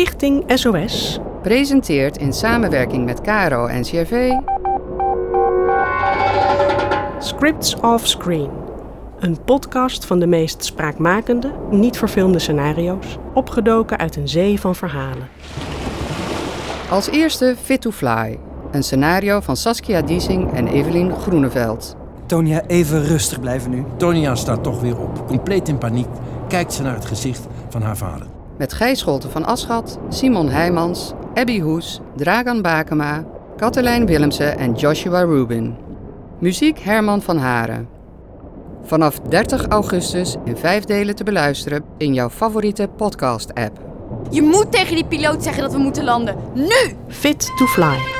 Stichting SOS presenteert in samenwerking met KRO en CRV Scripts Off Screen. Een podcast van de meest spraakmakende, niet verfilmde scenario's, opgedoken uit een zee van verhalen. als eerste Fit to Fly, een scenario van Saskia Diesing en Evelien Groeneveld. Tonia, even rustig blijven nu. Tonia staat toch weer op. Compleet in paniek kijkt ze naar het gezicht van haar vader. Met Gijs Scholten van Aschat, Simon Heijmans, Abby Hoes, Dragan Bakema, Katelijn Willemsen en Joshua Rubin. Muziek Herman van Haren. Vanaf 30 augustus in vijf delen te beluisteren in jouw favoriete podcast-app. Je moet tegen die piloot zeggen dat we moeten landen. Nu! Fit to Fly.